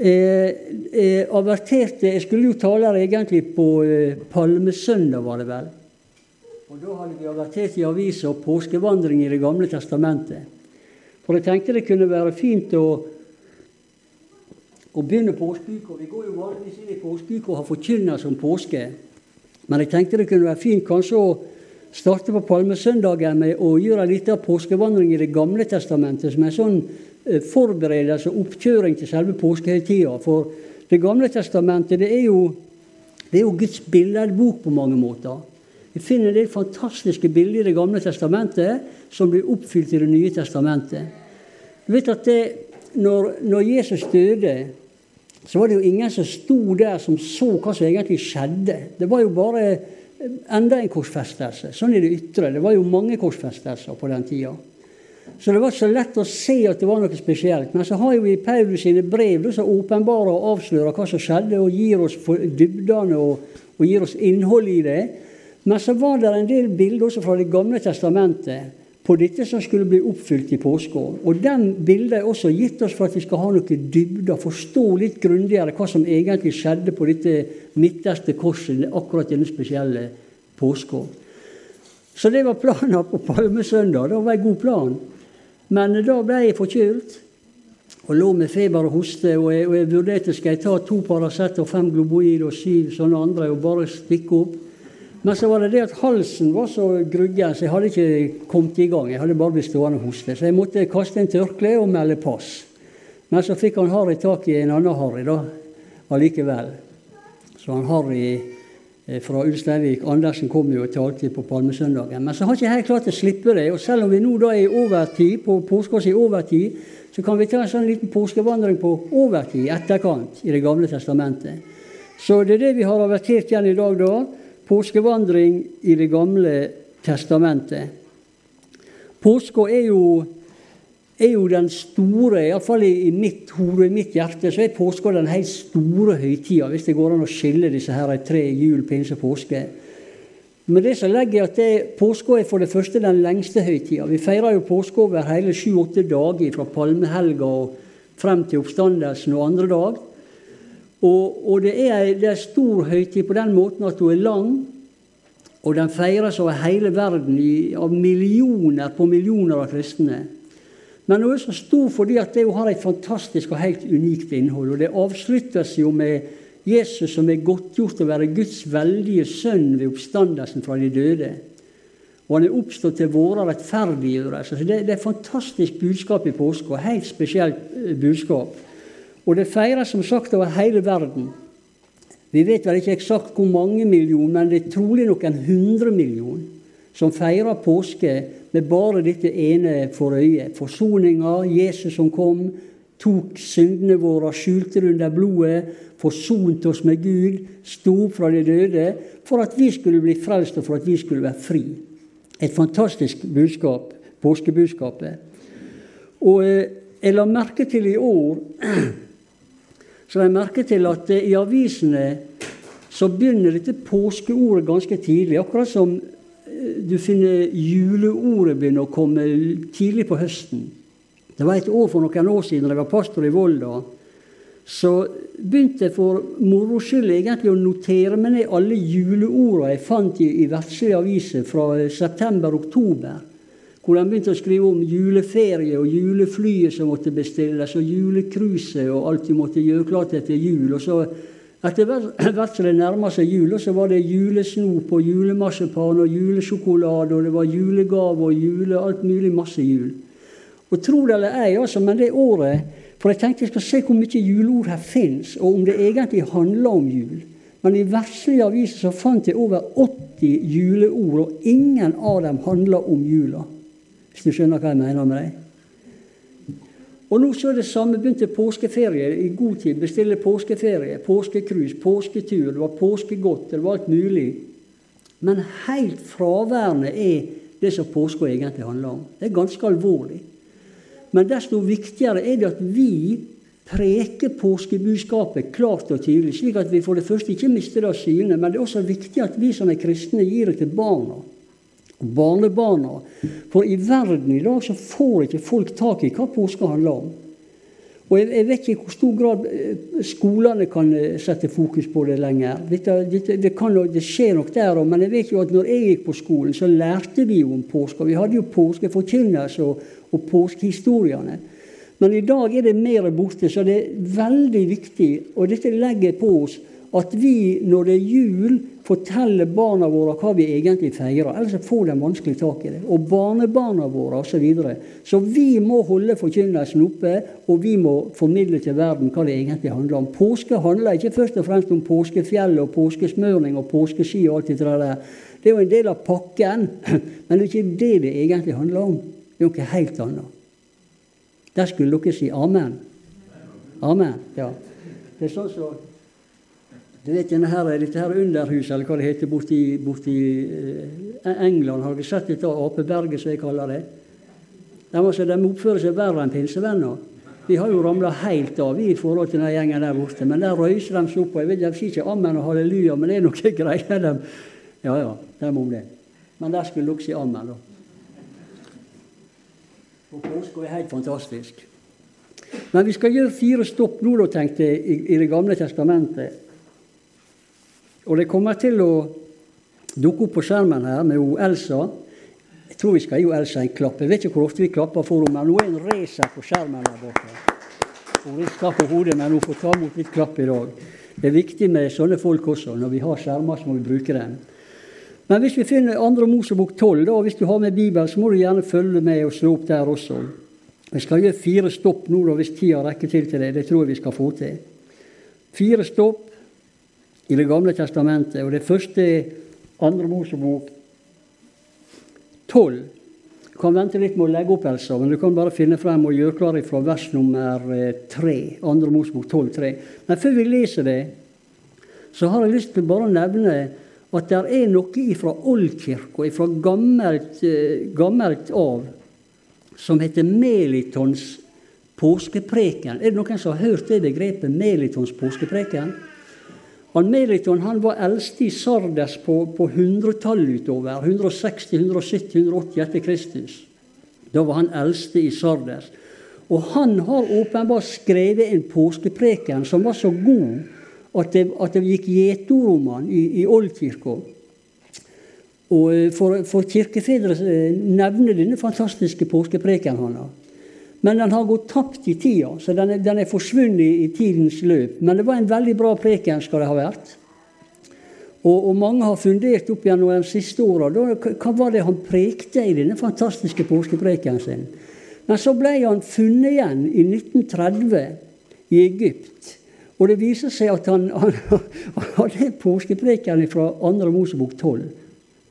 eh, eh, averterte Jeg skulle jo tale her egentlig på eh, palmesøndag, var det vel. Og Da hadde vi avertert i avisa påskevandring i Det gamle testamentet. For jeg tenkte det kunne være fint å, å begynne påskeuka. Vi går jo vanligvis inn i påskeuka og har forkynnelse om påske. Men jeg tenkte det kunne være fint kanskje å starte på palmesøndagen med å gjøre en liten påskevandring i Det gamle testamentet, som en sånn forberedelse og oppkjøring til selve påskehøytida. For Det gamle testamentet det er, jo, det er jo Guds billedbok på mange måter. Vi finner en del fantastiske bilder i Det gamle testamentet som blir oppfylt i Det nye testamentet. Du vet at det, når, når Jesus døde, så var det jo ingen som sto der som så hva som egentlig skjedde. Det var jo bare enda en korsfestelse. Sånn i det ytre. Det var jo mange korsfestelser på den tida. Så det var så lett å se at det var noe spesielt. Men så har jo vi Paulus sine brev som åpenbarer og avslører hva som skjedde, og gir oss dybdene og, og, gir oss innhold i det. Men så var det en del bilder også fra Det gamle testamentet på dette som skulle bli oppfylt i påska. Og den bildet er også gitt oss for at vi skal ha noe dybder, forstå litt grundigere hva som egentlig skjedde på dette midterste korset akkurat denne spesielle påska. Så det var planen på palmesøndag. Det var en god plan. Men da ble jeg forkjølt og lå med feber og hoste. Og jeg, og jeg vurderte skal jeg ta to Paracet og fem Globoid og syv sånne andre og bare stikke opp. Men så var det det at halsen var så gruggen, så jeg hadde ikke kommet i gang. Jeg hadde bare blitt stående og hoste. Så jeg måtte kaste en tørkle og melde pass. Men så fikk han Harry tak i en annen Harry da, allikevel. Så han Harry fra Ulsteinvik Andersen kom jo og talte på palmesøndagen. Men så har ikke jeg klart å slippe det. Og selv om vi nå da er i overtid, på påskeårs i overtid, så kan vi ta en sånn liten påskevandring på overtid etterkant i Det gamle testamentet. Så det er det vi har avertert igjen i dag, da påskevandring i Det gamle testamentet. Påska er jo, er jo den store, iallfall i, i mitt hode, i mitt hjerte, så er påska den helt store høytida, hvis det går an å skille disse her tre jul, pinse, påske. Men det som legger at det, påska er for det første den lengste høytida. Vi feirer jo påske over hele sju-åtte dager fra palmehelga og frem til oppstandelsen og andre dag. Og, og det, er, det stor høytid på den måten at hun er lang, og den feires over hele verden i, av millioner på millioner av kristne. Men hun er så stor fordi at det har et fantastisk og helt unikt innhold. Og det avsluttes jo med Jesus som er godtgjort å være Guds veldige sønn ved oppstandelsen fra de døde. Og han er oppstått til våre rettferdiggjørelse. Det, det er et fantastisk budskap i påska. Helt spesielt eh, budskap. Og det feires som sagt over hele verden. Vi vet vel ikke eksakt hvor mange millioner, men det er trolig noen hundre millioner som feirer påske med bare dette ene for øye. Forsoninga, Jesus som kom, tok syndene våre, skjulte det under blodet, forsont oss med Gud, sto fra de døde, for at vi skulle bli frelst, og for at vi skulle være fri. Et fantastisk budskap, påskebudskapet. Og eh, jeg la merke til i år så jeg merker til at i avisene så begynner dette påskeordet ganske tidlig. Akkurat som eh, du finner juleordet begynner å komme tidlig på høsten. Det var et år for noen år siden da jeg var pastor i Volda. Så begynte jeg for moro skyld egentlig å notere meg ned alle juleordene jeg fant i, i verdslige aviser fra september-oktober hvor de begynte å skrive om juleferie og juleflyet som måtte bestilles, og julecruiset og alt de måtte gjøre klart etter jul. Og så etter hvert som det nærma seg jul, så var det julesnop og julemarsipan og julesjokolade, og det var julegave og jule, alt mulig masse jul. Og tro det eller ei, altså, men det året For jeg tenkte jeg skal se hvor mye juleord her fins, og om det egentlig handler om jul. Men i verslige aviser så fant jeg over 80 juleord, og ingen av dem handler om jula. Hvis du skjønner hva jeg mener med det. Og nå så er det samme. Begynte påskeferie i god tid. Bestille påskeferie, påskecruise, påsketur. Det var påskegodt, det var alt mulig. Men helt fraværende er det som påska egentlig handler om. Det er ganske alvorlig. Men desto viktigere er det at vi preker påskebudskapet klart og tydelig, slik at vi for det første ikke mister det av syne, men det er også viktig at vi som er kristne, gir det til barna barnebarna. For i verden i dag så får ikke folk tak i hva påska handler om. Og jeg, jeg, vet ikke hvor stor grad eh, skolene kan eh, sette fokus på det lenger. Dette, dette, det, kan, det, skjer nok der òg, men jeg vet jo at når jeg gikk på skolen, så lærte vi jo om påska. Vi hadde jo påskeforkynnelse og, og påskehistoriene. Men i dag er det mer borte, så det er veldig viktig, og dette legger på oss, at vi når det er jul, forteller barna våre hva vi egentlig feirer. Ellers får de vanskelig tak i det. Og barnebarna våre osv. Så, videre. så vi må holde forkynnelsen oppe, og vi må formidle til verden hva det egentlig handler om. Påske handler ikke først og fremst om påskefjell og påskesmøring og påskeski og alt det der. Det er jo en del av pakken, men det er ikke det det egentlig handler om. Det er noe helt annet. Der skulle dere si amen. Amen. Ja. Det er sånn så du vet denne her, dette her underhuset, eller hva det heter, borti, borti eh, England. Har dere sett dette apeberget, som jeg kaller det? De, altså, de oppfører seg verre enn pinsevenner. Vi har jo ramla helt av i forhold til den gjengen der borte. Men der røyser de seg opp. og jeg vet, De sier ikke ammen og halleluja, men det er noe greier. De, ja ja, dem om det. Men der skulle dere si ammen, da. Og påska er helt fantastisk. Men vi skal gjøre fire stopp nå, da, tenkte jeg, i Det gamle testamentet. Og det kommer til å dukke opp på skjermen her med hun Elsa. Jeg tror vi skal gi Elsa en klapp. Jeg vet ikke hvor ofte vi klapper for henne, men hun er en racer på skjermen der borte. Hun rister på hodet, men hun får ta imot litt klapp i dag. Det er viktig med sånne folk også. Når vi har skjermer, så må vi bruke dem. Men hvis vi finner 2. Mosebok 12, da, hvis du har med Bibelen, så må du gjerne følge med og slå opp der også. Vi skal gjøre fire stopp nå, da, hvis tida rekker til til det. Det tror jeg vi skal få til. Fire stopp i Det gamle testamentet. Og det første er andre Mosebok 12. Du kan vente litt med å legge opp, Elsa, men du kan bare finne frem og gjøre klar fra vers nummer 3. Eh, andre Mosebok 12, 3. Men før vi leser det, så har jeg lyst til bare å nevne at det er noe fra oldkirka, fra gammelt, eh, gammelt av, som heter Melitons påskepreken. Er det noen som har hørt det begrepet, Melitons påskepreken? Han Meliton han var eldst i Sardes på, på 100-tallet utover. 160, 170, 180 etter Kristus. Da var han eldste i Sardes. Og han har åpenbart skrevet en påskepreken som var så god at det, at det gikk gjetord om han i, i oldkirka. Og eh, for, for kirkefedre eh, nevner denne fantastiske påskepreken han har. Men den har gått tapt i tida, så den er, den er, forsvunnet i tidens løp. Men det var en veldig bra preken skal det ha vært. Og, og mange har fundert opp gjennom de siste åra hva var det han prekte i denne fantastiske påskepreken sin. Men så ble han funnet igjen i 1930 i Egypt. Og det viser seg at han, hadde påskepreken fra 2. Mosebok 12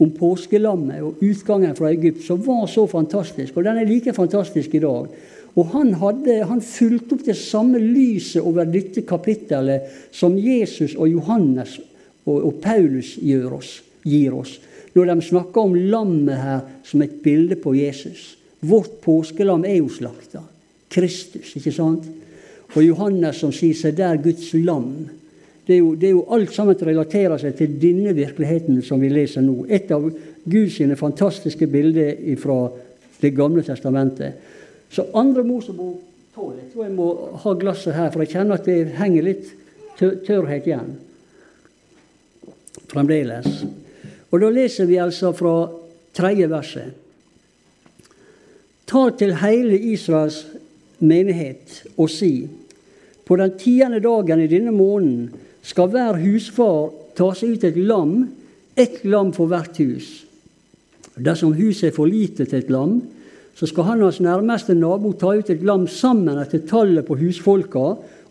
om påskelammet og utgangen fra Egypt, som var så fantastisk. Og den er like fantastisk i dag. Og han, hadde, han fulgte opp det samme lyset over dette kapittelet som Jesus og Johannes og, og Paulus gir oss, gir oss, når de snakker om lammet her som et bilde på Jesus. Vårt påskelam er jo slakta. Kristus, ikke sant? Og Johannes som sier seg der Guds lam. Det er, jo, det er jo alt sammen relaterer seg til denne virkeligheten som vi leser nå. Et av Guds fantastiske bilder fra Det gamle testamentet. Så andre Mosebok 12. Jeg tror jeg må ha glasset her, for jeg kjenner at det henger litt tørrhet igjen. Fremdeles. Og da leser vi altså fra tredje verset. Ta til hele Israels menighet og si:" På den tiende dagen i denne måneden skal hver husfar ta seg ut et lam, ett lam for hvert hus. Dersom huset er for lite til et lam, så skal han og hans nærmeste nabo ta ut et lam sammen etter tallet på husfolka,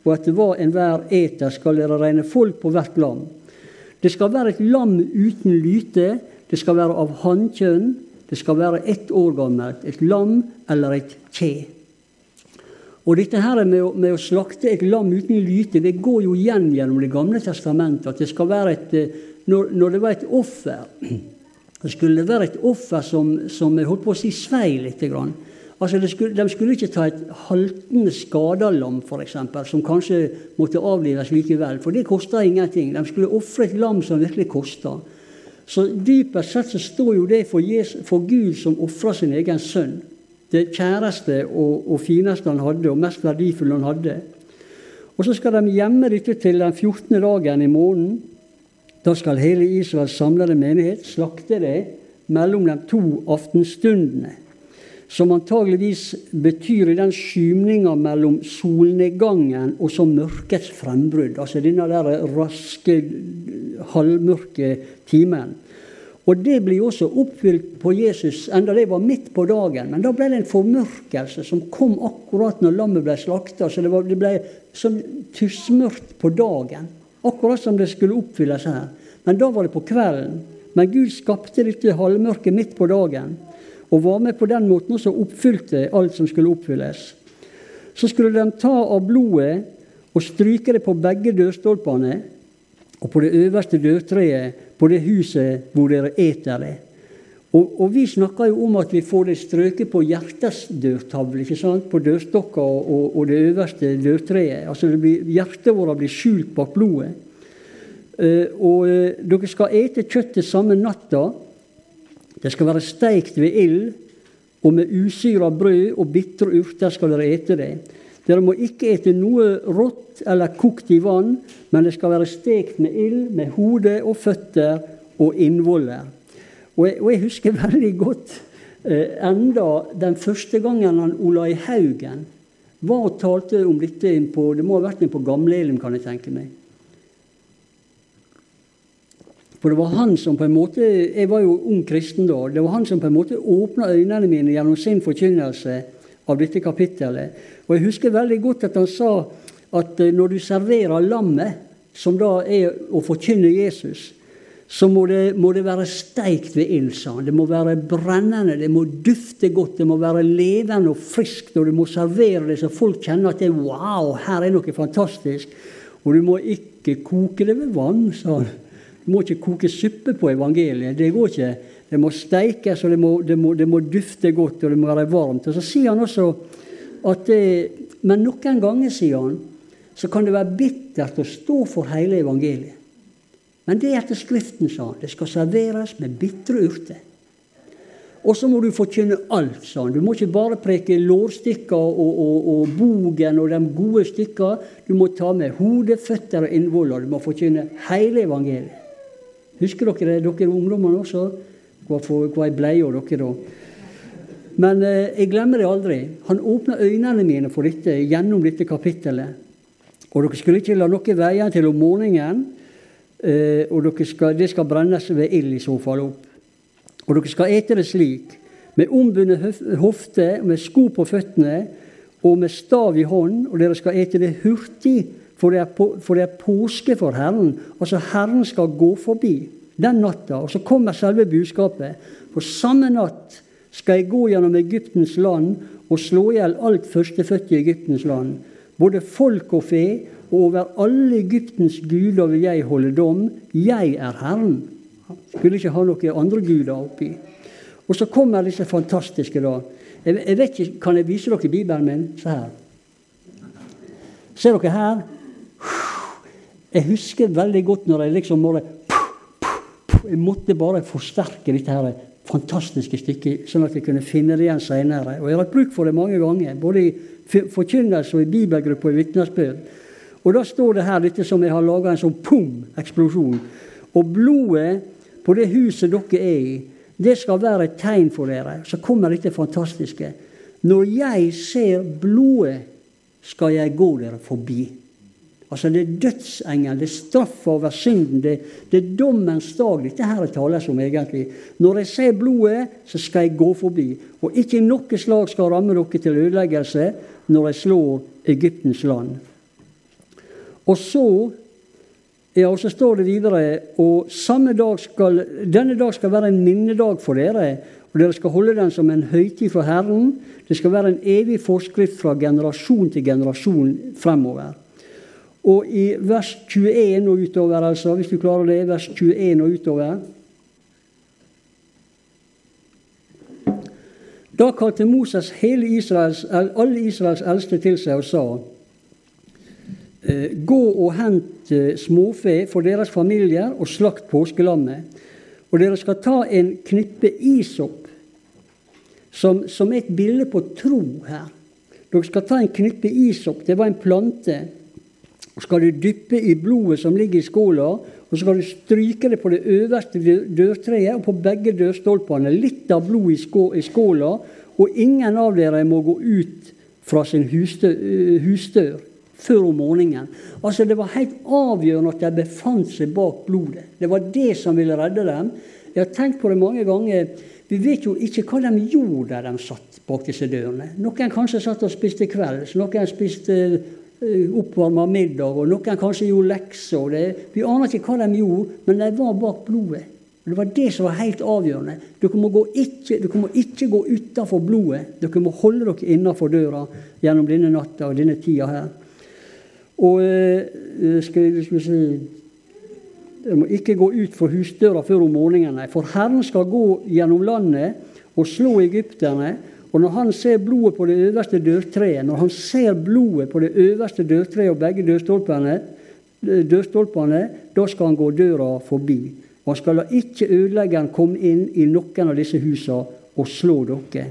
og etter hva enhver eter, skal dere regne folk på hvert lam. Det skal være et lam uten lyte, det skal være av hannkjønn, det skal være ett år gammelt, et lam eller et kje. Og dette her med å, med å, slakte et lam uten lyte, det går jo igjen gjennom Det gamle testamentet. At det skal være et eh, Når, når det var et offer så skulle være et offer som, som holdt på å si svei litt. Altså skulle, de skulle ikke ta et haltende skadelam, f.eks., som kanskje måtte avlives likevel, for det kosta ingenting. De skulle ofre et lam som virkelig kosta. Så dypest sett så står jo det for, Jesus, for Gud som ofrer sin egen sønn. det kjæreste og, og fineste han hadde, og mest verdifulle han hadde. Og så skal de gjemme dette til den 14. dagen i måneden. Da skal hele Israels samlede menighet slakte det mellom de to aftenstundene. Som antageligvis betyr den skymninga mellom solnedgangen og så mørkets frembrudd. Altså denne der raske, halvmørke timen. Og det blir også oppfylt på Jesus, enda det var midt på dagen. Men da ble det en formørkelse som kom akkurat når lammet ble slakta. Så det, var, det ble sånn tussmørkt på dagen. Akkurat som det skulle oppfylles her. Men da var det på kvelden. Men Gud skapte dette halvmørket midt på dagen. Og var med på den måten også oppfylte alt som skulle oppfylles. Så skulle de ta av blodet og stryke det på begge dørstolpene og på det øverste dørtreet på det huset hvor dere eter det. Og, og vi snakker jo om at vi får det strøket på hjertets dørtavle, ikke sant? på dørstokka og, og, og, det øverste dørtreet. Altså blir, Hjertet vårt blir skjult bak blodet. Uh, og uh, dere skal ete kjøttet samme natta. Det skal være steikt ved ild, og med usyra brød og bitre urter skal dere ete det. Dere må ikke ete noe rått eller kokt i vann, men det skal være stekt med ild, med hode og føtter og innvoller. Og jeg, og jeg husker veldig godt eh, enda den første gangen han Olai Haugen var og talte om dette på, Det må ha vært på Gamlelim, kan jeg tenke meg. For det var han som på en måte, Jeg var jo ung kristen da. Det var han som på en måte åpna øynene mine gjennom sin forkynnelse av dette kapittelet. Og Jeg husker veldig godt at han sa at eh, når du serverer lammet, som da er å forkynne Jesus, så må det, må det være steikt ved ild, sa han. Det må være brennende, det må dufte godt, det må være levende og friskt. Og du må servere det så folk kjenner at det er wow, her er noe fantastisk. Og du må ikke koke det ved vann, sa han. Du må ikke koke suppe på evangeliet. Det går ikke. Det må steikes, og det må, det må, det må dufte godt, og det må være varmt. Og Så sier han også at det, Men noen ganger, sier han, så kan det være bittert å stå for hele evangeliet. Men det er etter Skriften, sa han. Det skal serveres med bitre urter. Og så må du forkynne alt, sa han. Du må ikke bare preke lårstykker og, og, og, bogen og de gode stykker. Du må ta med hode, føtter og innvoller. Du må forkynne hele evangeliet. Husker dere dere ungdommene også? Hva jeg bleia dere da? Men eh, jeg glemmer det aldri. Han åpna øynene mine for dette gjennom dette kapittelet. Og dere skulle ikke la noe veie til om morgenen, eh, og skal, det skal brennes ved ild i så fall opp. Og dere skal ete det slik, med ombundet hofte, med sko på føttene og med stav i hånd, og dere skal ete det hurtig, for det er, på, for det er påske for Herren. Altså Herren skal gå forbi den natta, og så kommer selve budskapet. For samme natt skal jeg gå gjennom Egyptens land og slå i hjel alt førstefødte i Egyptens land. Både folk og fe, over alle Egyptens guder vil jeg holde dom. Jeg er Herren. Skulle ikke ha noen andre guder oppi. Og så kommer disse fantastiske, da. Jeg, vet ikke, Kan jeg vise dere Bibelen min? Se her. Ser dere her? Jeg husker veldig godt når jeg liksom måtte Jeg måtte bare forsterke dette her fantastiske stykket, sånn at jeg kunne finne det igjen seinere. Og jeg har hatt bruk for det mange ganger, både i forkynnelse og i bibelgruppe og i vitnesbyrd. Og da står det her dette som jeg har laga en sånn pum-eksplosjon. Og blodet på det huset dere er i, det skal være et tegn for dere. Så kommer dette fantastiske. Når jeg ser blodet, skal jeg gå dere forbi. Altså Det er dødsengel, det er straff over synden, det, det, er dommens dag dette her tales om egentlig. Når jeg ser blodet, så skal jeg gå forbi. Og ikke noe slag skal ramme dere til ødeleggelse når jeg slår Egyptens land. Og så ja, og så står det videre og dag skal, Denne dag skal være en minnedag for dere, og dere skal holde den som en høytid for Herren. Det skal være en evig forskrift fra generasjon til generasjon fremover. Og i vers 21 og utover, altså, hvis du klarer det, vers 21 og utover Da kalte Moses hele Israels, alle Israels eldste til seg og sa «Eh, Gå og hent eh, småfe for deres familier og slakt påskelammet. Og dere skal ta en knippe isopp som, som er et bilde på tro her. Dere skal ta en knippe isopp, det var en plante. Og skal du dyppe i blodet som ligger i skåla, og så skal du stryke det på det øverste dørtreet og på begge dørstolpene. Litt av blod i skåla, og ingen av dere må gå ut fra sin husdør før om morgenen. Altså Det var helt avgjørende at de befant seg bak blodet. Det var det som ville redde dem. Jeg har tenkt på det mange ganger. Vi vet jo ikke hva de gjorde der de satt bak disse dørene. Noen kanskje satt og spiste kvelds, noen spiste eh, oppvarma middag, og noen kanskje gjorde lekser. Vi aner ikke hva de gjorde, men de var bak blodet. Det var det som var helt avgjørende. Dere må, ikke, dere må ikke gå utenfor blodet. Dere må holde dere innenfor døra gjennom denne natta og denne tida her. Og eh, skal, skal vi si Dere må ikke gå ut for husdøra før om morgenen. For Herren skal gå gjennom landet og slå egypterne. Og når han ser blodet på det øverste dørtreet, når han ser blodet på det øverste dørtreet og begge dørstolpene, dørstolpene, da skal han gå døra forbi. Og han skal la ikke ødeleggeren komme inn i noen av disse husene og slå dere.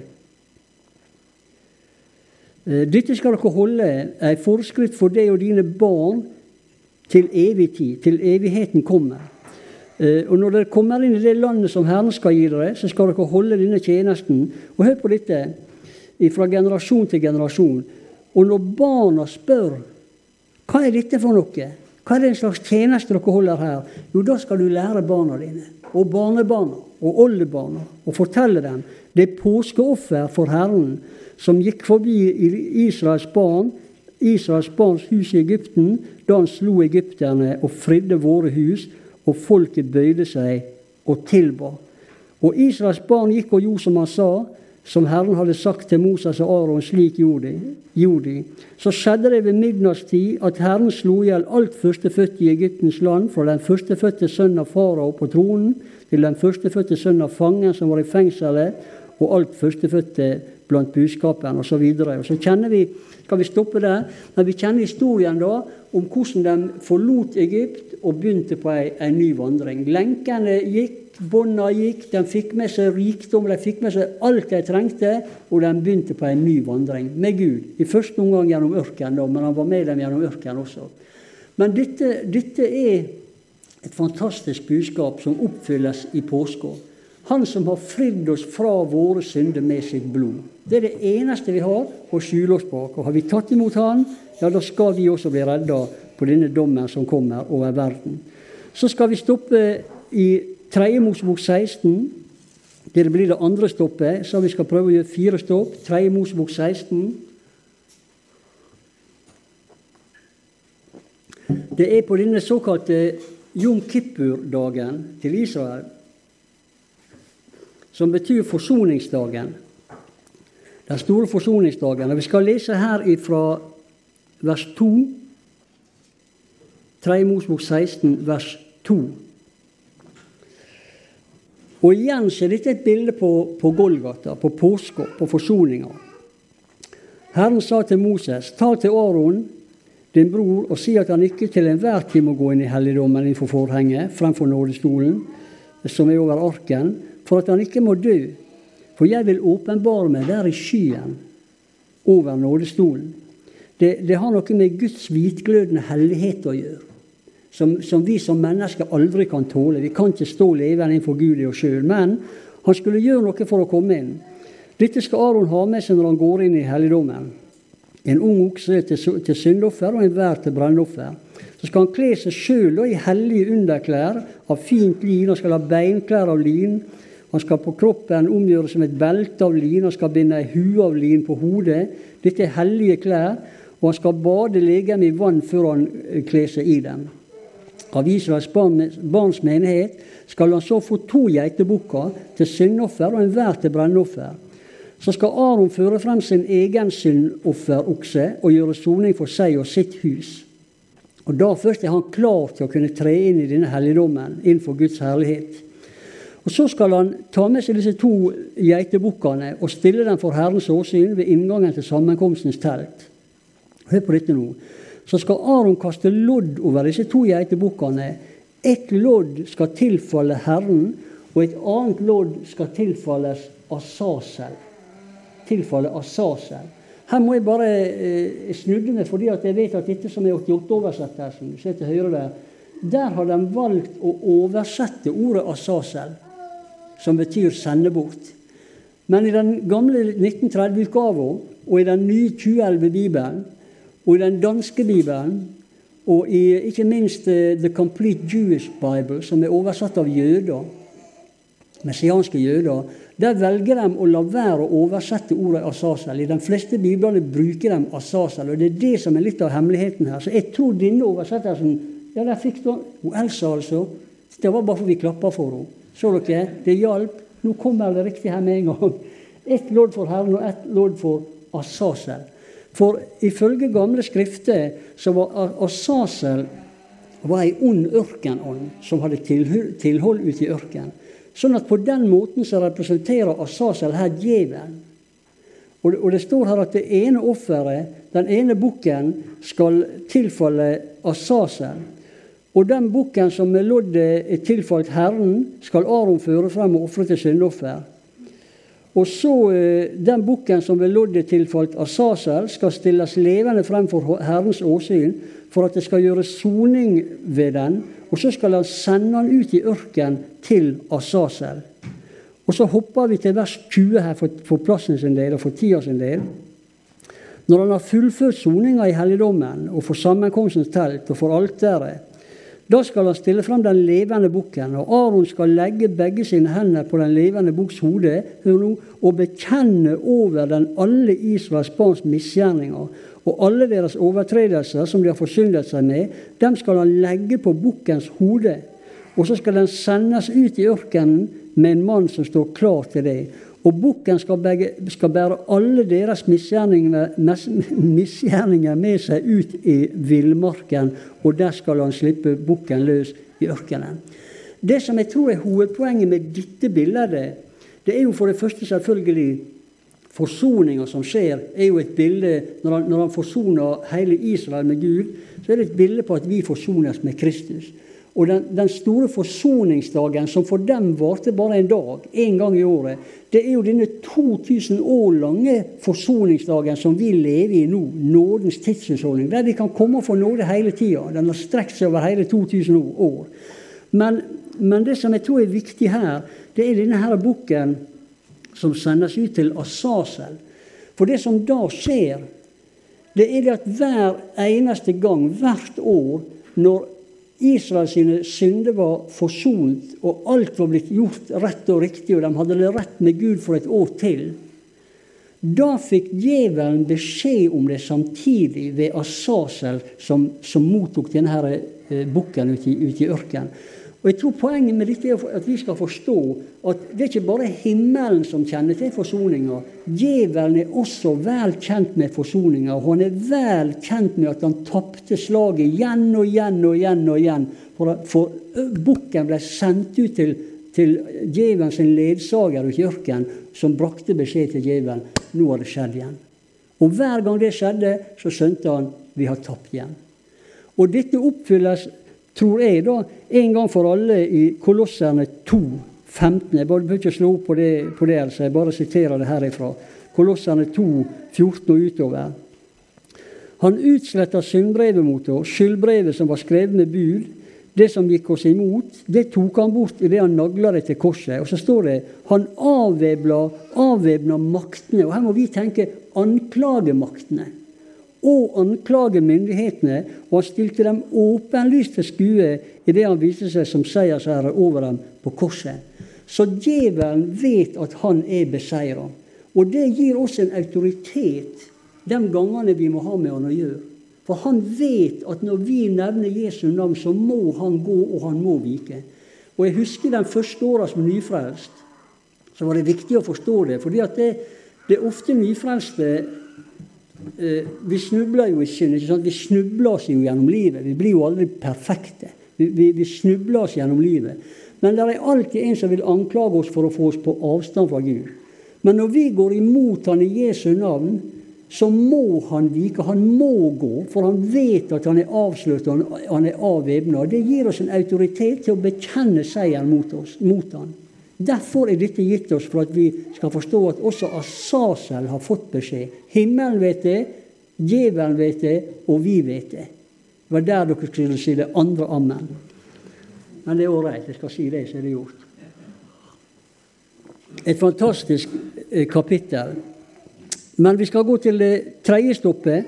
Eh, dette skal dere holde ei forskrift for deg og dine barn til evig tid, til evigheten kommer. Eh, og når dere kommer inn i det landet som Herren skal gi dere, så skal dere holde denne tjenesten. Og hør på dette fra generasjon til generasjon. Og når barna spør hva er dette for noe, hva er det en slags tjeneste dere holder her, jo, da skal du lære barna dine og barnebarna og oldebarna og fortelle dem det er påskeoffer for Herren som gikk forbi Israels barn, Israels barns hus i Egypten, da han slo egypterne og fridde våre hus, og folket bøyde seg og tilba. Og Israels barn gikk og gjorde som han sa, som Herren hadde sagt til Moses og Aron, slik gjorde de. Så skjedde det ved midnattstid at Herren slo i hjel alt førstefødte i Egyptens land, fra den førstefødte sønnen av farao på tronen til den førstefødte sønnen av fangen som var i fengselet, og alt førstefødte blant buskapen osv. Så, videre. og så kjenner vi, skal vi stoppe der, men vi kjenner historien da om hvordan de forlot Egypt og begynte på ei, ei ny vandring. Lenkene gikk, bånda gikk, de fikk med seg rikdom, de fikk med seg alt de trengte, og de begynte på ei ny vandring med Gud. I første omgang gjennom ørkenen, men han var med dem gjennom ørkenen også. Men dette, dette er et fantastisk budskap som oppfylles i påska. Han som har fridd oss fra våre synder med sitt blod. Det er det eneste vi har å skjule oss bak. Og har vi tatt imot Han, ja, da skal vi også bli redda på denne dommen som kommer over verden. Så skal vi stoppe i 3. Mosebok 16. Det blir det andre stoppet, så vi skal prøve å gjøre fire stopp. 3. Mosebok 16. Det er på denne såkalte Jom Kippur-dagen til Israel som betyr forsoningsdagen. Den store forsoningsdagen. Og Vi skal lese her fra vers 2. 3. Mosbok 16, vers 2. Og igjen så er dette et bilde på, på Golgata, på påska, på forsoninga. Herren sa til Moses, ta til Aron, din bror, og si at han ikke til enhver tid må gå inn i helligdommen innenfor forhenget, fremfor nådestolen, som er over arken, for at han ikke må dø. For jeg vil åpenbare meg der i skyen over nådestolen. Det, det har noe med Guds hvitglødende hellighet å gjøre. Som, som, vi som mennesker aldri kan tåle. Vi kan ikke stå levende innenfor Gud i oss sjøl. Men han skulle gjøre noe for å komme inn. Dette skal Aron ha med seg når han går inn i helligdommen. En ung okse til, til syndoffer og en vær til brennoffer. Så skal han kle seg sjøl i hellige underklær av fint lin. Han skal ha beinklær av lin. Han skal på kroppen omgjøre som et belte av lin, han skal binde ei hue av lin på hodet. Dette er hellige klær, og han skal bade legemet i vann før han eh, kler seg i dem. Av Israels barns menighet skal han så få to geitebukker til syndoffer og enhver til brennoffer. Så skal Aron føre frem sin egen syndofferokse og gjøre soning for seg og sitt hus. Og Da først er han klar til å kunne tre inn i denne helligdommen innenfor Guds herlighet. Og Så skal han ta med seg disse to geitebukkene og stille dem for Herrens åsyn ved inngangen til sammenkomstens telt. Hør på dette nå. Så skal Aron kaste lodd over disse to geitebukkene. Ett lodd skal tilfalle Herren, og et annet lodd skal tilfalles Asasel. Tilfalle Asasel. Her må jeg bare eh, snudde meg, fordi jeg vet at dette som er 88-oversettelsen, ser til høyre der, der har de valgt å oversette ordet Asasel, som betyr 'sende bort'. Men i den gamle 1930-utgava og i den nye 2011-bibelen og i den danske bibelen og i ikke minst uh, The Complete Jewish Bible, som er oversatt av jøder, messianske jøder, der velger de å la være å oversette ordet Asasel. I de fleste biblene bruker de Asasel, og det er det som er litt av hemmeligheten her. Så jeg tror denne oversettelsen Ja, der fikk du Elsa, altså. Det var bare for vi klappa for henne. Så dere? Det hjalp. Nå kommer det riktig her med en gang. Ett lodd for Herren og ett lodd for Asasel. For ifølge gamle skrifter så var Asasel var ei ond ørkenånd som hadde tilhold ute i ørkenen. Sånn at på den måten så representerer Asasel her djevelen. Og, det står her at det ene offeret, den ene bukken, skal tilfalle Asasel. Og den bukken som med loddet er tilfalt Herren, skal Aron føre frem og ofre til syndoffer. Og så eh, Den bukken som ved loddet tilfalt Asasel, skal stilles levende frem for Herrens åsyn, for at det skal gjøres soning ved den. Og så skal han sende han ut i ørken til Asasel. Og så hopper vi til vers 20 her for, for plassen sin del og for tida sin del. Når han har fullført soninga i helligdommen og for sammenkomstens telt og for alteret, da skal han stille fram den levende bukken, og Aron skal legge begge sine hender på den levende bukks hode og bekjenne over den alle Israels barns misgjerninger og alle deres overtredelser som de har forsyndet seg med, dem skal han legge på bukkens hode. Og så skal den sendes ut i ørkenen med en mann som står klar til det. Og bukken skal, skal, bære alle deres misgjerninger, med seg ut i villmarken, og der skal han slippe bukken løs i ørkenen. Det som jeg tror er hovedpoenget med dette bildet, det er jo for det første selvfølgelig forsoninga som skjer, er jo et bilde når han, når han forsoner hele Israel med Gud, så er det et bilde på at vi forsones med Kristus. Og den, den, store forsoningsdagen, som for dem varte bare en dag, en gang i året, det er jo denne 2000 år lange forsoningsdagen som vi lever i nå, nådens tidshusholdning, der vi kan komme og få nåde hele tida. Den har strekt seg over hele 2000 år. Men, men, det som jeg tror er viktig her, det er denne her boken som sendes ut til Asasel. For det som da skjer, det er det at hver eneste gang, hvert år, når Israel sine synder var forsont, og alt var blitt gjort rett og riktig, og de hadde det rett med Gud for et år til. Da fikk djevelen beskjed om det samtidig ved Asasel, som, som mottok denne eh, bukken ute i, ut i ørkenen. Og jeg tror Poenget med dette er at vi skal forstå at det er ikke bare himmelen som kjenner til forsoninga. Djevelen er også vel kjent med forsoninga. Han er vel kjent med at han tapte slaget igjen og igjen og igjen. og igjen. For, for bukken ble sendt ut til, til djevelens ledsager i kirken, som brakte beskjed til djevelen nå har det skjedd igjen. Og hver gang det skjedde, så skjønte han vi har tapt igjen. Og dette oppfylles tror jeg, da, en gang for alle i Kolosserne 2, 15. Jeg bør ikke slå opp på det, på det altså. jeg bare siterer det herifra. Kolosserne 2, 14 og utover. Han utsletta syndbrevet mot oss, skyldbrevet som var skrevet med bud. Det som gikk oss imot, det tok han bort idet han nagla det til korset. Og så står det han avvæpna, maktene. Og her må vi tenke anklagemaktene og anklage myndighetene, og han stilte dem åpenlyst til skue idet han viste seg som seiersherre over dem på korset. Så djevelen vet at han er beseira. Og det gir oss en autoritet de gangene vi må ha med han å gjøre. For han vet at når vi nevner Jesu navn, så må han gå, og han må vike. Og jeg husker de første åra som nyfrelst, så var det viktig å forstå det. fordi at det, det er ofte nyfrelste vi snubler jo i synd. ikke sant? Vi snubler oss jo gjennom livet. Vi blir jo aldri perfekte. Vi, vi, vi snubler oss gjennom livet. Men det er alltid en som vil anklage oss for å få oss på avstand fra Gud. Men når vi går imot Han i Jesu navn, så må han vike. Han må gå, for han vet at han er avslørt og han er avvæpna. Det gir oss en autoritet til å bekjenne seieren mot, mot han Derfor er dette gitt oss for at vi skal forstå at også Asasel har fått beskjed. Himmelen vet det, djevelen vet det, og vi vet det. Det var der dere skulle si det andre ammen. Men det er ålreit, jeg skal si det, så er det gjort. Et fantastisk eh, kapittel. Men vi skal gå til det tredje stoppet,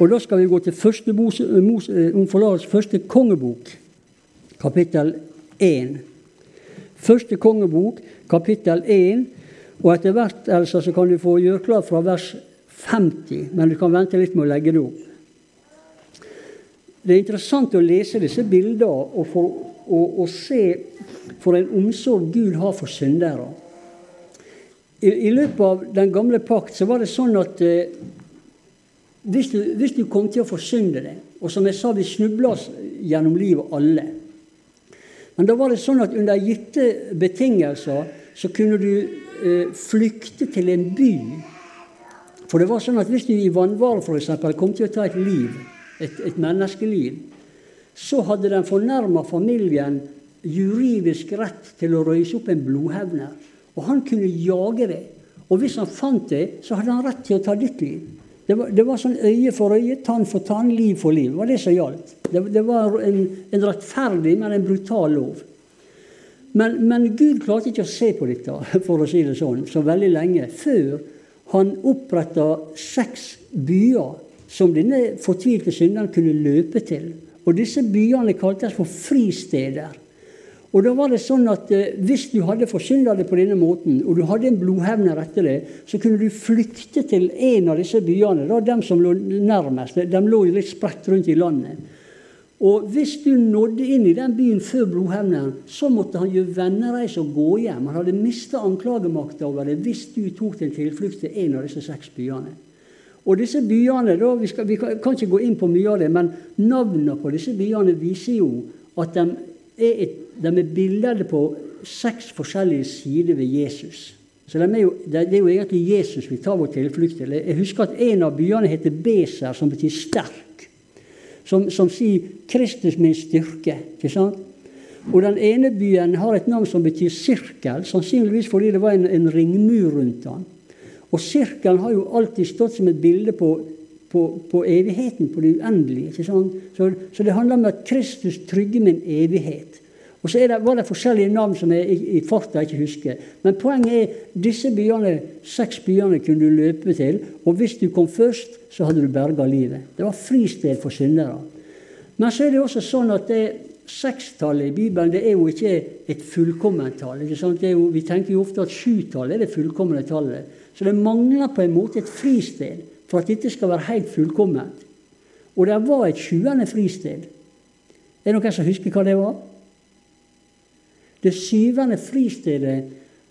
og da skal vi gå til første, Mos, Mos, eh, første kongebok, kapittel 1. Første kongebok, kapittel 1. Og etter hvert Elsa, så kan du få gjøre klar fra vers 50, men du kan vente litt med å legge det opp. Det er interessant å lese disse bildene og, for, og, og se for en omsorg Gud har for syndere. I, I, løpet av den gamle pakt så var det sånn at eh, hvis, du, hvis, du, kom til å forsynde det Og som jeg sa, vi snubla gjennom livet alle. Men da var det sånn at under gitte betingelser så kunne du eh, flykte til en by. For det var sånn at hvis du i vannhvale f.eks. kom til å ta et liv, et, et menneskeliv, så hadde den fornærma familien juridisk rett til å røyse opp en blodhevner. Og han kunne jage det. Og hvis han fant det, så hadde han rett til å ta ditt liv. Det var, det var, sånn øye for øye, tann for tann, liv for liv. Det var det som gjaldt. Det, det var en, en, rettferdig, men en brutal lov. Men, men, Gud klarte ikke å se på dette, for å si det sånn, så veldig lenge, før han oppretta seks byer som denne fortvilte synderen kunne løpe til. Og disse byene kaltes for fristeder. Og da var det sånn at eh, Hvis du hadde forsynda det på denne måten, og du hadde en blodhevner etter det, så kunne du flykte til en av disse byene. da Dem som lå nærmest. De lå litt spredt rundt i landet. Og hvis du nådde inn i den byen før blodhevneren, så måtte han gjøre vennereise og gå hjem. Han hadde mista anklagemakta over det hvis du tok din tilflukt til en av disse seks byene. Og disse byene, da, vi, skal, vi, kan ikke gå inn på mye av det, men navnene på disse byene viser jo at de er et de er bilder på seks forskjellige sider ved Jesus. Så de er jo, Det er jo egentlig Jesus vi tar vår tilflukt til. Jeg husker at en av byene heter Beser, som betyr sterk. Som, som sier 'Kristus min styrke'. ikke sant? Og den ene byen har et navn som betyr sirkel, sannsynligvis fordi det var en, en ringmur rundt den. Og sirkelen har jo alltid stått som et bilde på, på, på evigheten, på det uendelige. ikke sant? Så, så det handler om at Kristus trygger min evighet. Og så det, var det forskjellige navn som jeg i, i farta ikke husker. Men poenget er disse byene, seks byene kunne du løpe til. Og hvis du kom først, så hadde du berga livet. Det var fristed for syndere. Men så er det også sånn at det sekstallet i Bibelen det er jo ikke et fullkomment tall. Jo, vi tenker jo ofte at sjutallet er det fullkomne tallet. Så det mangler på en måte et fristed for at dette skal være helt fullkomment. Og det var et sjuende fristed. Er det noen som husker hva det var? Det syvende fristedet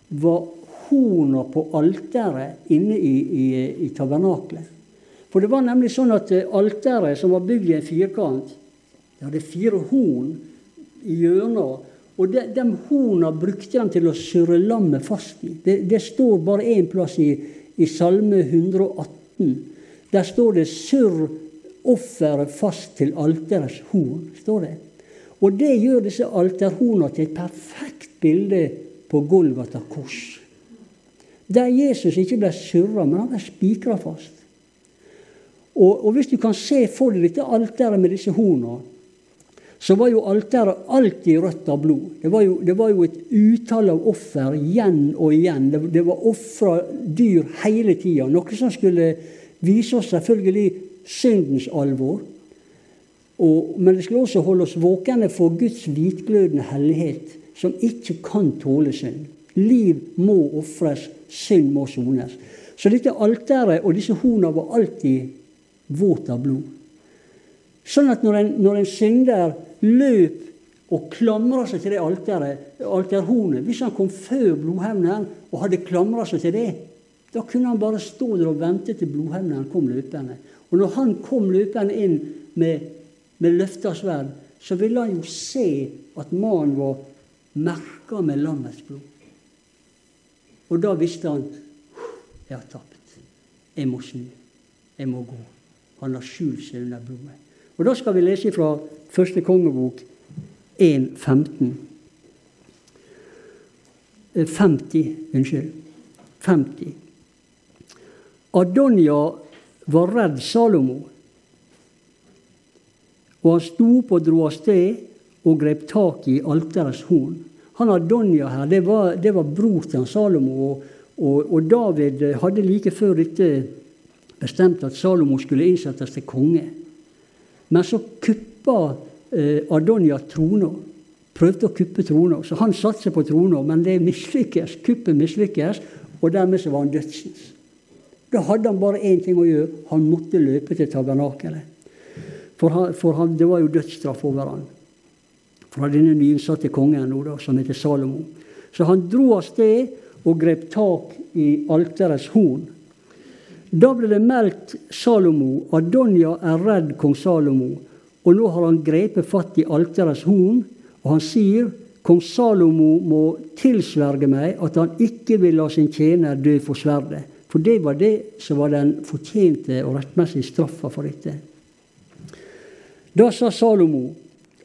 var horna på alteret inne i, i, i tabernaklet. For det var nemlig sånn at eh, alteret, som var bygd i en firkant, det hadde fire horn i hjørnet. Og de, de horna brukte de til å surre lammet fast i. Det, det står bare én plass i, i Salme 118. Der står det 'surr offeret fast til alterets horn'. står det. Og det gjør disse alterhorna til et perfekt bilde på Golgata kors. Der Jesus ikke ble surra, men han ble spikra fast. Og, og, hvis du kan se for deg dette alteret med disse horna, så var jo alteret alltid rødt av blod. Det var jo, det var jo et utall av offer igjen og igjen. Det, det var ofra dyr hele tida. Noe som skulle vise oss selvfølgelig syndens alvor. Og, men det skulle også holde oss våkne for Guds hvitglødende hellighet, som ikke kan tåle synd. Liv må ofres, synd må sones. Så dette alteret og disse horna var alltid våt av blod. Sånn at når en, når en synder løp og klamra seg til det alteret, alterhornet Hvis han kom før blodhevneren og hadde klamra seg til det, da kunne han bare stå der og vente til blodhevneren kom løpende. Og når han kom løpende inn med med løfta sverd, så ville han jo se at mannen var merka med lammets blod. Og da visste han jeg har tapt. Jeg må snu. Jeg må gå. Han har skjult seg under blodet. Og Da skal vi lese fra første kongebok 1.15. 50. Unnskyld. 50. Adonja var redd Salomo. Og han sto opp og dro av sted og grep tak i alterets horn. Han Adonia her, det var, det var bror til Salomo. Og, og, og, David hadde like før dette bestemt at Salomo skulle innsettes til konge. Men så kuppa eh, Adonia trona. Prøvde å kuppe trona. Så han satset på trona, men det mislykkes. Kuppet mislykkes, og dermed så var han dødsens. Da hadde han bare én ting å gjøre. Han måtte løpe til tabernakelet. For, han, for han, det var jo dødsstraff over han. Fra denne nyinnsatte kongen nå da, som heter Salomo. Så han dro av sted og grep tak i alterets horn. Da ble det meldt Salomo Adonja er redd kong Salomo, og nå har han grepet fatt i alterets horn, og han sier kong Salomo må tilsverge meg at han ikke vil la sin tjener dø for sverdet. For det var det som var den fortjente og rettmessige straffa for dette. Da sa Salomo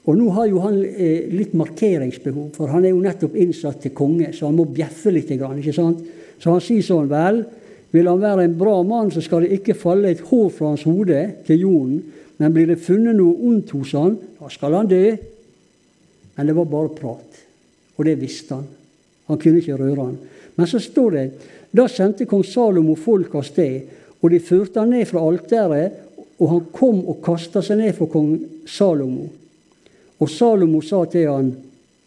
og nå har jo han eh, litt markeringsbehov, for han er jo nettopp innsatt til konge, så han må bjeffe litt. ikke sant? Så han sier sånn Vel, vil han være en bra mann, så skal det ikke falle et hår fra hans hode til jorden. Men blir det funnet noe ondt hos han, da skal han dø. Men det var bare prat. Og det visste han. Han kunne ikke røre han. Men så står det da sendte kong Salomo folk av sted, og de førte han ned fra alteret, og han kom og kasta seg ned for kong Salomo. Og Salomo sa til han,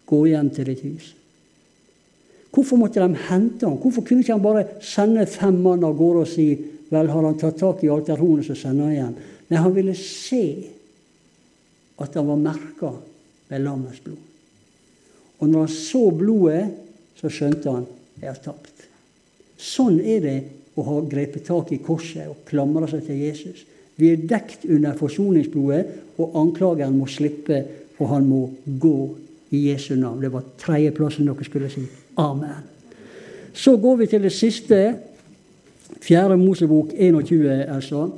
gå hjem til ditt hus. Hvorfor måtte de hente han? Hvorfor kunne ikke han bare sende fem mann av gårde og si vel, har han tatt tak i alterhornet, så sender han igjen? Nei, han ville se at han var merka med lammets blod. Og når han så blodet, så skjønte han jeg har tapt. Sånn er det å ha grepet tak i korset og klamra seg til Jesus. Vi er dekt under forsoningsblodet, og anklageren må slippe, og han må gå i Jesu navn. Det var tredjeplassen dere skulle si. Amen. Så går vi til det siste. Fjerde Mosebok 21, altså.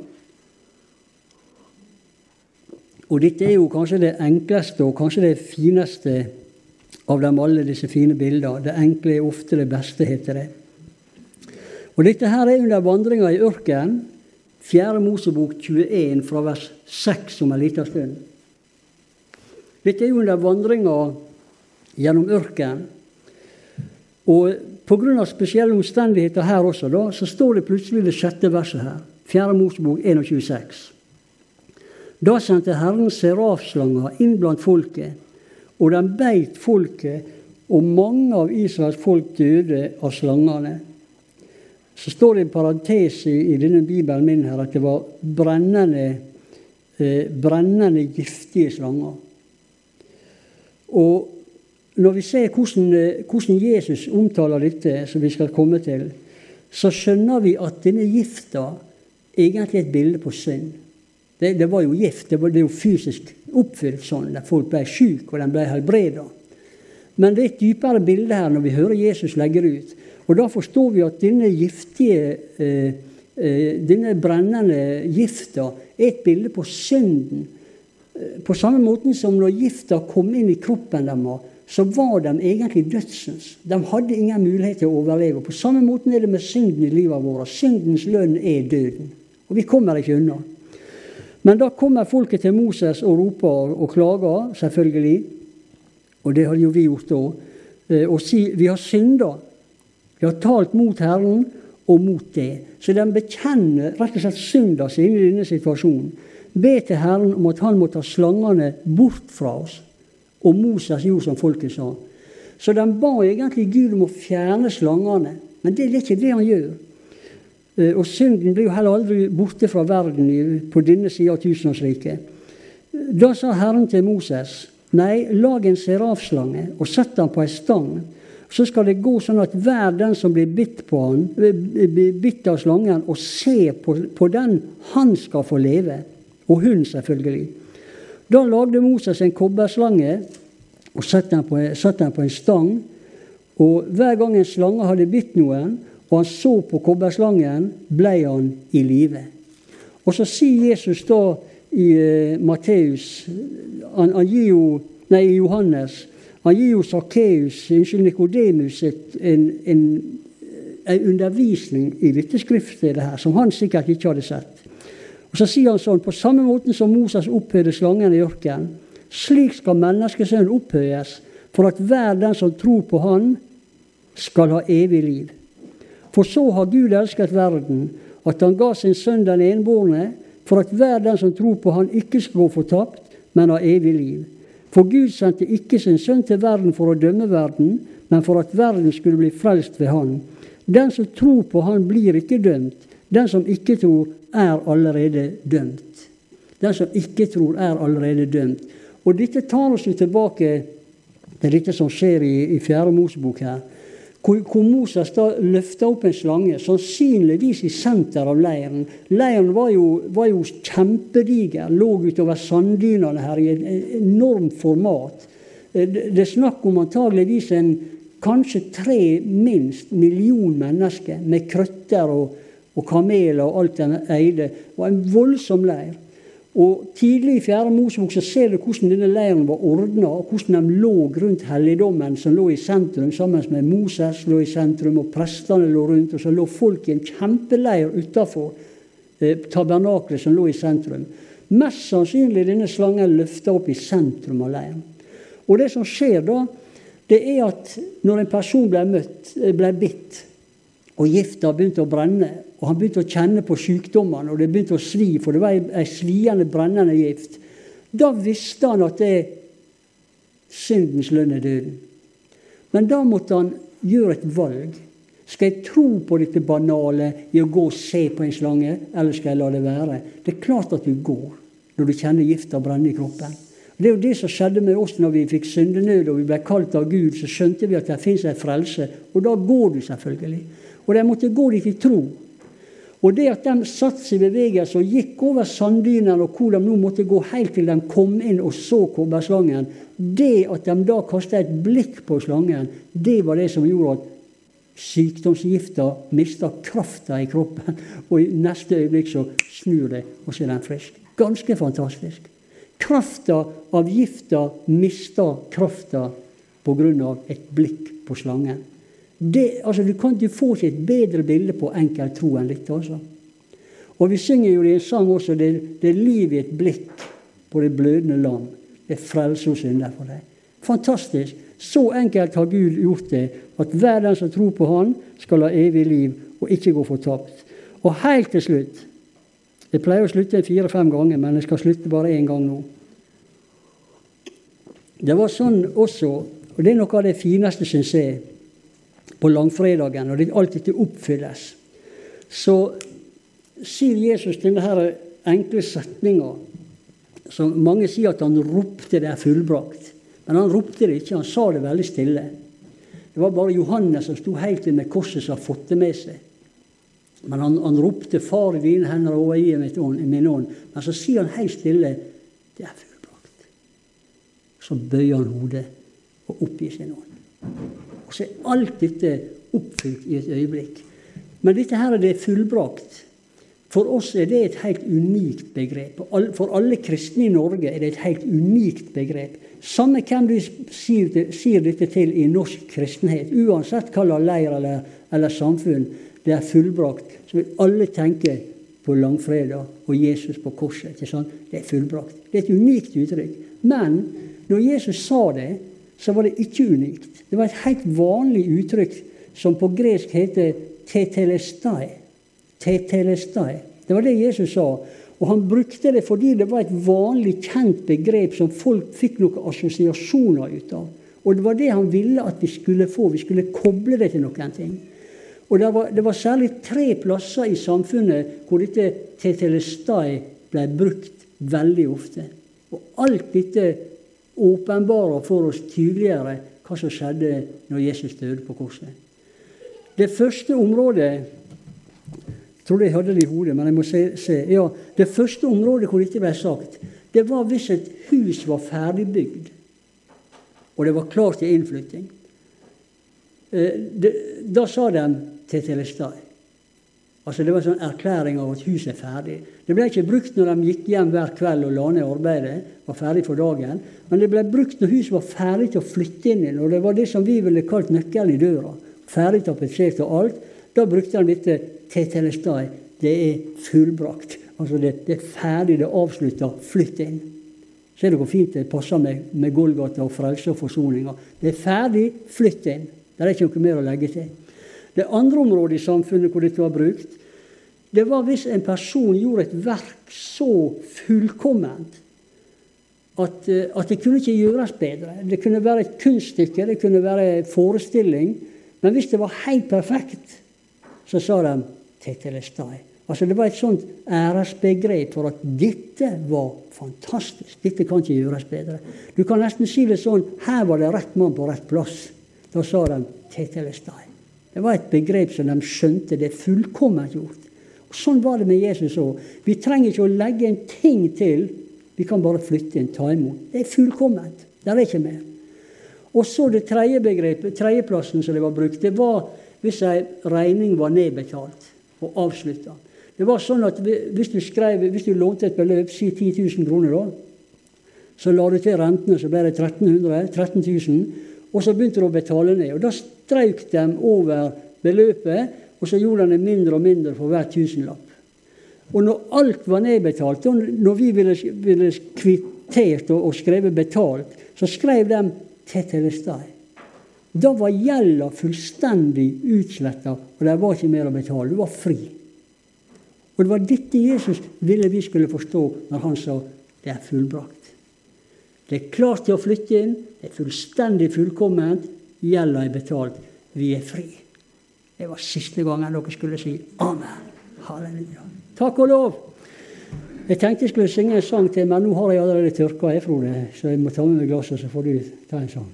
Og dette er jo kanskje det enkleste og kanskje det fineste av dem alle, disse fine bildene. Det enkle er ofte det beste, heter det. Og Dette her er under vandringa i ørkenen. 4. Mosebok 21 fra vers 6 om en liten stund. Dette er under vandringa gjennom ørkenen. Og pga. spesielle omstendigheter her også, da, så står det plutselig det sjette verset her. 4. Mosebok 21,6. Da sendte Herren serafslanger inn blant folket, og den beit folket, og mange av Israels folk døde av slangene. Så står det i parentes i, i denne bibelen min her at det var brennende, eh, brennende giftige slanger. Og når vi ser hvordan, eh, hvordan, Jesus omtaler dette, som vi skal komme til, så skjønner vi at denne gifta egentlig er et bilde på synd. Det, det var jo gift. Det var, det jo fysisk oppfylt sånn. Der folk ble syke, og de ble helbreda. Men det er et dypere bilde her når vi hører Jesus legge det ut. Og Da forstår vi at denne giftige, eh, eh, denne brennende gifta er et bilde på synden. Eh, på samme måte som når gifta kom inn i kroppen deres, så var de egentlig dødsens. De hadde ingen mulighet til å overleve. På samme måte er det med synden i livet vårt. Syndens lønn er døden. Og vi kommer ikke unna. Men da kommer folket til Moses og roper og klager, selvfølgelig. Og det hadde jo vi gjort da. Og sier vi har synda. De har talt mot Herren og mot det. Så de bekjenner rett og slett synda si i denne situasjonen. Be til Herren om at han må ta slangene bort fra oss. Og Moses gjorde som folket sa. Så de ba egentlig Gud om å fjerne slangene. Men det er ikke det han gjør. Eh, og synden blir jo heller aldri borte fra verden på denne sida av tusenårsriket. Da sa Herren til Moses.: Nei, lag en serafslange og sett den på ei stang så skal det gå sånn at hver den som blir bitt, på han, bitt av slangen, og ser på, på, den, han skal få leve. Og hun, selvfølgelig. Da lagde Moses en kobberslange og satte den, på, den på en stang. Og hver gang en slange hadde bitt noen, og han så på kobberslangen, ble han i live. Og så sier Jesus da i uh, Matteus, han, han gir jo, nei, i Johannes Han gir jo Sakkeus, unnskyld, Nikodemus en, en, en, undervisning i dette skriftstedet her, som han sikkert ikke hadde sett. Og Så sier han sånn, på samme måte som Moses opphøyde slangen i ørkenen, slik skal menneskesønnen opphøyes, for at hver den som tror på Han, skal ha evig liv. For så har Gud elsket verden, at Han ga sin sønn den enbårne, for at hver den som tror på Han, ikke skal gå fortapt, men ha evig liv. For Gud sendte ikke sin sønn til verden for å dømme verden, men for at verden skulle bli frelst ved Han. Den som tror på Han, blir ikke dømt. Den som ikke tror, er allerede dømt. Den som ikke tror, er allerede dømt. Og dette tar oss jo tilbake til dette som skjer i, i Fjerde Mosebok her. Hvor, Moses da løfta opp en slange, sannsynligvis i senter av leiren. Leiren var jo, var jo kjempediger, lå utover sanddynene her i et enormt format. Eh, det er snakk om antageligvis en kanskje tre minst million mennesker med krøtter og, og kameler og alt den eide. Det var en voldsom leir. Og Tidlig i Fjerde Mosebok så ser du hvordan denne leiren var ordna, og hvordan de lå rundt helligdommen som lå i sentrum, sammen med Moses lå i sentrum, og prestene lå rundt. Og så lå folk i en kjempeleir utafor eh, tabernaklet som lå i sentrum. Mest sannsynlig denne slangen løfta opp i sentrum av leiren. Og det som skjer da, det er at når en person ble, eh, ble bitt, og gifta begynte å brenne, og han begynte å kjenne på sykdommene, og det begynte å svi, for det var ei sviende, brennende gift. Da visste han at det syndens lønn er døden. Men da måtte han gjøre et valg. Skal jeg tro på dette banale i å gå og se på en slange, eller skal jeg la det være? Det er klart at du går når du kjenner gifta brenne i kroppen. Det er jo det som skjedde med oss når vi fikk syndenød og vi ble kalt av Gud. Så skjønte vi at det fins en frelse, og da går du selvfølgelig. Og de måtte gå dit i tro. Og det at de satte i bevegelse og gikk over sanddynene, og hvor de nå måtte gå helt til de kom inn og så kobberslangen, det at de da kasta et blikk på slangen, det var det som gjorde at sykdomsgifta mista krafta i kroppen. Og i neste øyeblikk så snur det, og så er den frisk. Ganske fantastisk. Krafta av gifta mista krafta pga. et blikk på slangen. Det, altså, du, kan, ikke få et bedre bilde på enkel tro enn dette. Altså. Og vi synger jo i en sang også det, det er liv i et blikk på det blødende lam. Det er frelse og synder for deg. Fantastisk. Så enkelt har Gud gjort det, at hver den som tror på Han, skal ha evig liv og ikke gå fortapt. Og helt til slutt Jeg pleier å slutte fire-fem ganger, men jeg skal slutte bare én gang nå. Det var sånn også, og det er noe av det fineste, syns jeg, på langfredagen, og det, alt dette oppfylles, så sier Jesus denne her enkle setninga som mange sier at han ropte 'det er fullbrakt'. Men han ropte det ikke, han sa det veldig stille. Det var bare Johannes som sto helt til med korset som har fått det med seg. Men han, han ropte 'Far, i dine hender og i min ånd'. Men så sier han helt stille 'Det er fullbrakt'. Så bøyer han hodet og oppgir sin ånd. Og så er alt dette oppfylt i et øyeblikk. Men dette her er det fullbrakt. For oss er det et helt unikt begrep. For alle kristne i Norge er det et helt unikt begrep. Samme hvem du sier, dette til i norsk kristenhet, uansett hva slags leir eller, eller, samfunn, det er fullbrakt, så vil alle tenke på langfredag og Jesus på korset. Det er fullbrakt. Det er et unikt uttrykk. Men når Jesus sa det, så var det ikke unikt. Det var et helt vanlig uttrykk som på gresk heter tetelestai. tetelestai. Det var det Jesus sa. Og han brukte det fordi det var et vanlig, kjent begrep som folk fikk noen assosiasjoner ut av. Og det var det han ville at vi skulle få. Vi skulle koble det til noen ting. Og det var, det var særlig tre plasser i samfunnet hvor dette tetelestai ble brukt veldig ofte. Og alt dette åpenbarer for oss tydeligere hva som skjedde når Jesus døde på korset. Det første området jeg trodde jeg hadde det i hodet, men jeg må se, se. Ja, Det første området hvor dette ble sagt, det var hvis et hus var ferdigbygd, og det var klart til innflytting. Eh, da sa de til Telestai Altså Det var en sånn erklæring av at huset er ferdig. Det ble ikke brukt når de gikk hjem hver kveld og la ned arbeidet, var ferdig for dagen. Men det ble brukt når huset var ferdig til å flytte inn i. Og det var det som vi ville kalt nøkkelen i døra. Ferdig tapetsert og alt. Da brukte han dette tetelestai. Det er fullbrakt. Altså det, det er ferdig, det er avslutta. Flytt inn. Ser du hvor fint det passer med, med Golgata og frelse og forsoninga? Det er ferdig, flytt inn. Det er ikke noe mer å legge til. Det andre området i samfunnet hvor dette var brukt, det var hvis en person gjorde et verk så fullkomment at, eh, at, det kunne ikke gjøres bedre. Det kunne være et kunststykke, det kunne være en forestilling. Men hvis det var helt perfekt, så sa de 'tetelestai'. Altså Det var et sånt æresbegrep for at dette var fantastisk. Dette kan ikke gjøres bedre. Du kan nesten si det sånn her var det rett mann på rett plass. Da sa de 'tetelestai'. Det var et begrep som de skjønte. Det er fullkomment gjort. Sånn var det med Jesus òg. Vi trenger ikke å legge en ting til. Vi kan bare flytte inn, ta imot. Det er fullkomment. Det er ikke mer. Og så det tredje begrepet, tredjeplassen som det var brukt, det var hvis ei regning var nedbetalt og avslutta. Det var sånn at hvis du, skrev, hvis du lånte et beløp, si 10 000 kroner, da, så la du til rentene, så ble det 1300, 13 000, og så begynte du å betale ned. Og Da strøk de over beløpet og så gjorde han det mindre og mindre for hver tusenlapp. Og når alt var nedbetalt, og når vi ville, ville kvittert og, og skrevet betalt, så skrev de 'Tetelestai'. Da var gjelda fullstendig utsletta, og det var ikke mer å betale. Du var fri. Og det var dette Jesus ville vi skulle forstå når han sa 'det er fullbrakt'. Det er klart til å flytte inn, det er fullstendig fullkomment, gjelda er betalt. Vi er fri. Det var siste gangen dere skulle si amen. Halleluja. Takk og lov. Jeg tenkte jeg skulle synge en sang til, men nå har jeg allerede tørka, jeg, Frode. Så jeg må ta med meg glasset, så får du ta en sang.